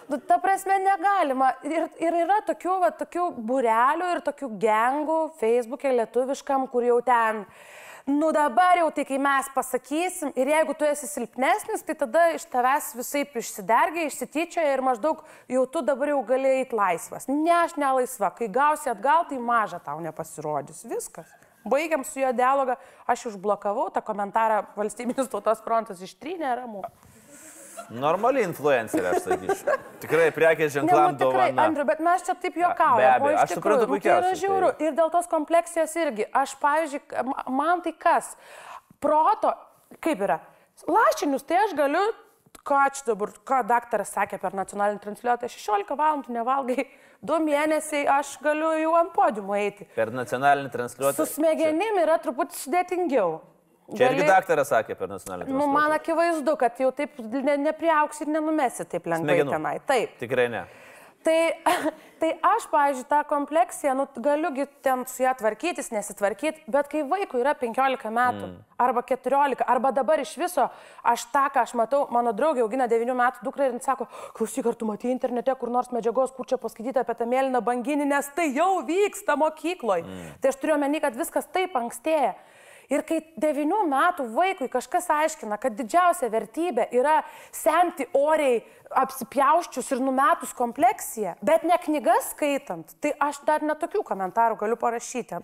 Nu, Ta prasme, negalima. Ir, ir yra tokių, va, tokių burelių ir tokių gengų Facebook'e lietuviškam, kur jau ten, nu dabar jau tai, kai mes pasakysim, ir jeigu tu esi silpnesnis, tai tada iš tavęs visai išsidergia, išsityčioja ir maždaug jau tu dabar jau gali eiti laisvas. Ne, aš nelaisva. Kai gausi atgal, tai maža tau nepasirodys. Viskas. Baigiam su jo dialogą, aš užblokavau tą komentarą valstybinis tautos frontas ištrynė ramu. Normali influencerė, aš sakyčiau. Tikrai prekės Ne, ženklam nu, tikrai, dovana. Andriu, bet mes čia taip Be juokaujame. abejo, o iš aš suprantu nu, Tai yra žiauru. tai- Ir dėl tos kompleksijos irgi. Aš, pavyzdžiui, ma- man tai kas? Proto, kaip yra? Lašinius, tai aš galiu, ką čia dabar, ką daktaras sakė per nacionalinį transliuotą, 16 valandų nevalgai, 2 mėnesiai aš galiu jau ant podiumo eiti. Per nacionalinį transliuotą. Su smegenim yra truputį sudėtingiau. Čia irgi Gali- daktaras sakė per nacionalinį Nu, man akivaizdu, kad jau taip ne, nepriauks ir nenumesi taip lengvai Smegenų. tenai. Taip. Tikrai ne. Tai, tai aš, pavyzdžiui, tą kompleksiją, nu, galiugi ten su ją tvarkytis, nesitvarkyti, bet kai vaikui yra 15 metų, mm. arba 14, arba dabar iš viso, aš tą, ką aš matau, mano draugė augina 9 metų dukrą ir jin sako, klausyk, ar tu matai internete kur nors medžiagos, kur čia paskaityti apie tą mėlyną banginį, nes tai jau vyksta mokykloje. Mm. Tai aš turiu omeny, kad viskas taip ankstėja. Ir kai 9 metų vaikui kažkas aiškina, kad didžiausia vertybė yra senti oriai apsipjauščius ir numetus kompleksiją, bet ne knygas skaitant, tai aš dar netokių komentarų galiu parašyti.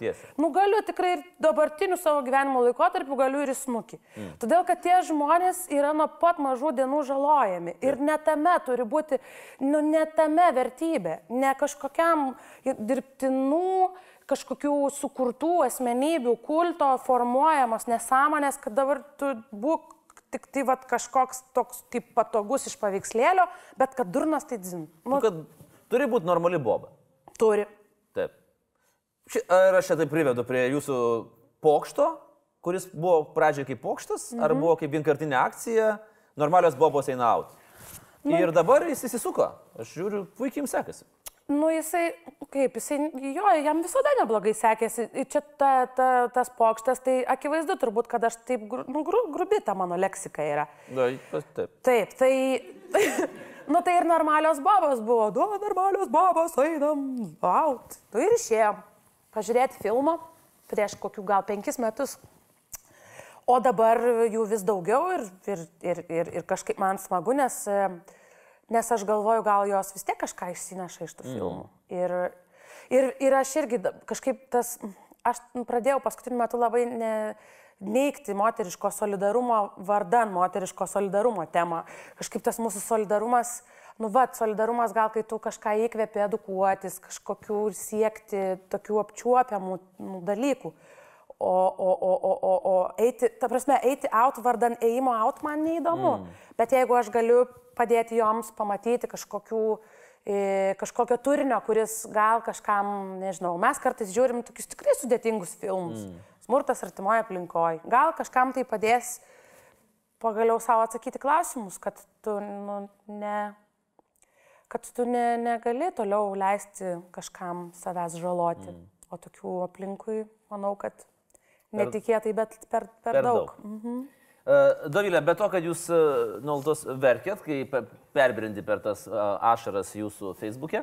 tiesiai. Nu galiu tikrai ir dabartiniu savo gyvenimo laikotarpiu galiu ir įsnukį. Mm. Todėl, kad tie žmonės yra nuo pat mažų dienų žalojami. Ir ne tame turi būti, nu ne tame vertybė, ne kažkokiam dirbtinų kažkokių sukurtų asmenybių kulto formuojamos nesąmonės, kad dabar tu būk tik tai vat, kažkoks toks kaip patogus iš paveikslėlio, bet kad durnas tai dzin. Nu, Nu, kad turi būti normali boba. turi. Taip. Ši, ar aš čia tai privedu prie jūsų pokšto, kuris buvo pradžioje kaip pokštas, mhm. ar buvo kaip vienkartinė akcija, normalios bobos eina out. Nu. Ir dabar jis įsisuko. Aš žiūriu, puikiai jums sekasi. Nu, jisai, kaip, jisai, jo, jam visada neblogai sekėsi. Čia ta, ta, tas pokštas, tai akivaizdu turbūt, kad aš taip, nu, gru, grubi ta mano leksika yra. Na, taip. Taip, tai, nu tai ir normalios babos buvo, du normalios babos, einam, out. Nu ir išėjom pažiūrėti filmą prieš kokių gal penkis metus. O dabar jų vis daugiau ir, ir, ir, ir, ir kažkaip man smagu, nes, e, nes aš galvoju, gal jos vis tiek kažką išsineša iš tų filmų. Ir, ir, ir aš irgi kažkaip tas, aš pradėjau paskutiniu metu labai ne, neikti moteriško solidarumo vardan moteriško solidarumo temą. Kažkaip tas mūsų solidarumas, nu va, solidarumas gal kai tu kažką įkvėpi edukuotis, kažkokių siekti tokių apčiuopiamų nu, dalykų. O, o, o, o, o, o eiti, ta prasme, eiti out vardan ėjimo out man neįdomu. Mm. Bet jeigu aš galiu padėti joms pamatyti kažkokių, e, kažkokio turinio, kuris gal kažkam, nežinau, mes kartais žiūrim tokius tikrai sudėtingus filmus. Mm. Smurtas artimoje aplinkoje. Gal kažkam tai padės pagaliau savo atsakyti klausimus, kad tu nu, ne kad tu ne, negali toliau leisti kažkam savęs žaloti. Mm. O tokių aplinkui, manau, kad netikėtai, bet per, per, Per daug. daug. Dovilė, be to, kad jūs e, nuolatos verkėt, kai pe- perbrindi per tas ašaras jūsų Facebook'e,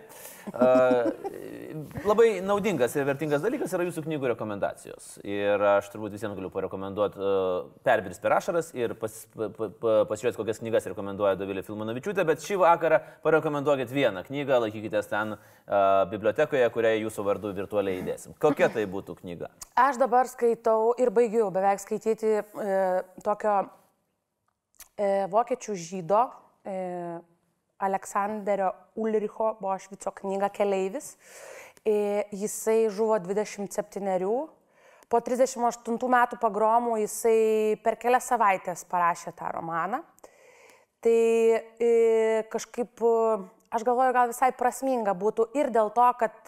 labai naudingas ir vertingas dalykas yra jūsų knygų rekomendacijos. Ir aš turbūt visiems galiu parekomenduoti uh, perbrist per ašaras ir pas, pa, pa, pa, pasižiūrėti, kokias knygas rekomenduoja Dovilė Filmanovičiūtė, bet šį vakarą parekomenduokit vieną knygą, laikykitės ten bibliotekoje, kurią jūsų vardu virtualiai įdėsim. Kokia tai būtų knyga? Aš dabar skaitau ir baigiau beveik skaityti e, tokio e, vokiečių žydo e, Aleksandrio Ulricho Bošvico knygą Keleivis. E, jisai žuvo 27. Po 38 metų pagromų jisai per kelias savaitės parašė tą romaną. Tai e, kažkaip, aš galvoju, gal visai prasminga būtų ir dėl to, kad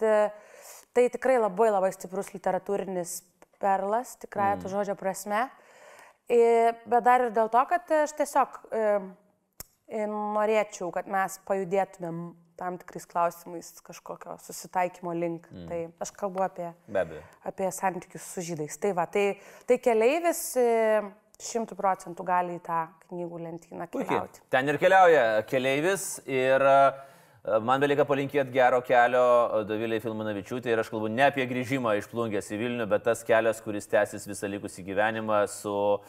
tai tikrai labai labai stiprus literatūrinis perlas, tikrai mm. to žodžio prasme. E, bet dar ir dėl to, kad aš tiesiog norėčiau, kad mes pajudėtumėm tam tikrais klausimais kažkokio susitaikymo link. Mm. Tai aš kalbu apie, apie santykius su žydais. Tai va, tai, tai keleivis e, šimtų procentų gali į tą knygų lentyną Puikiai. keliauti. Ten ir keliauja keleivis ir e, man belieka palinkėti gero kelio e, Doviliai Filmanavičiūtė ir aš kalbu ne apie grįžimą iš plungės į Vilnių, bet tas kelias, kuris tęsis visą likusį gyvenimą su uh,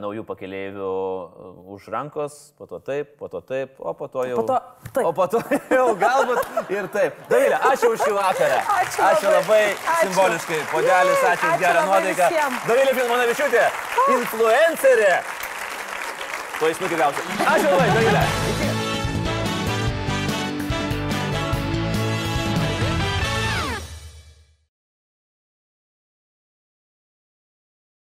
naujų pakeleivių uh, už rankos, po to taip, po to taip, o po to jau. Po to taip. O po to jau galbūt ir taip. Dovilė, ačiū už šį vakarą. Ačiū ačiū labai. Ačiū. simboliškai. Podelis, ačiū už gerą nuotaiką. Dovilė Filmanavičiūtė, influencerė. To įsmukį gausiu. Ačiū labai, Dovilė.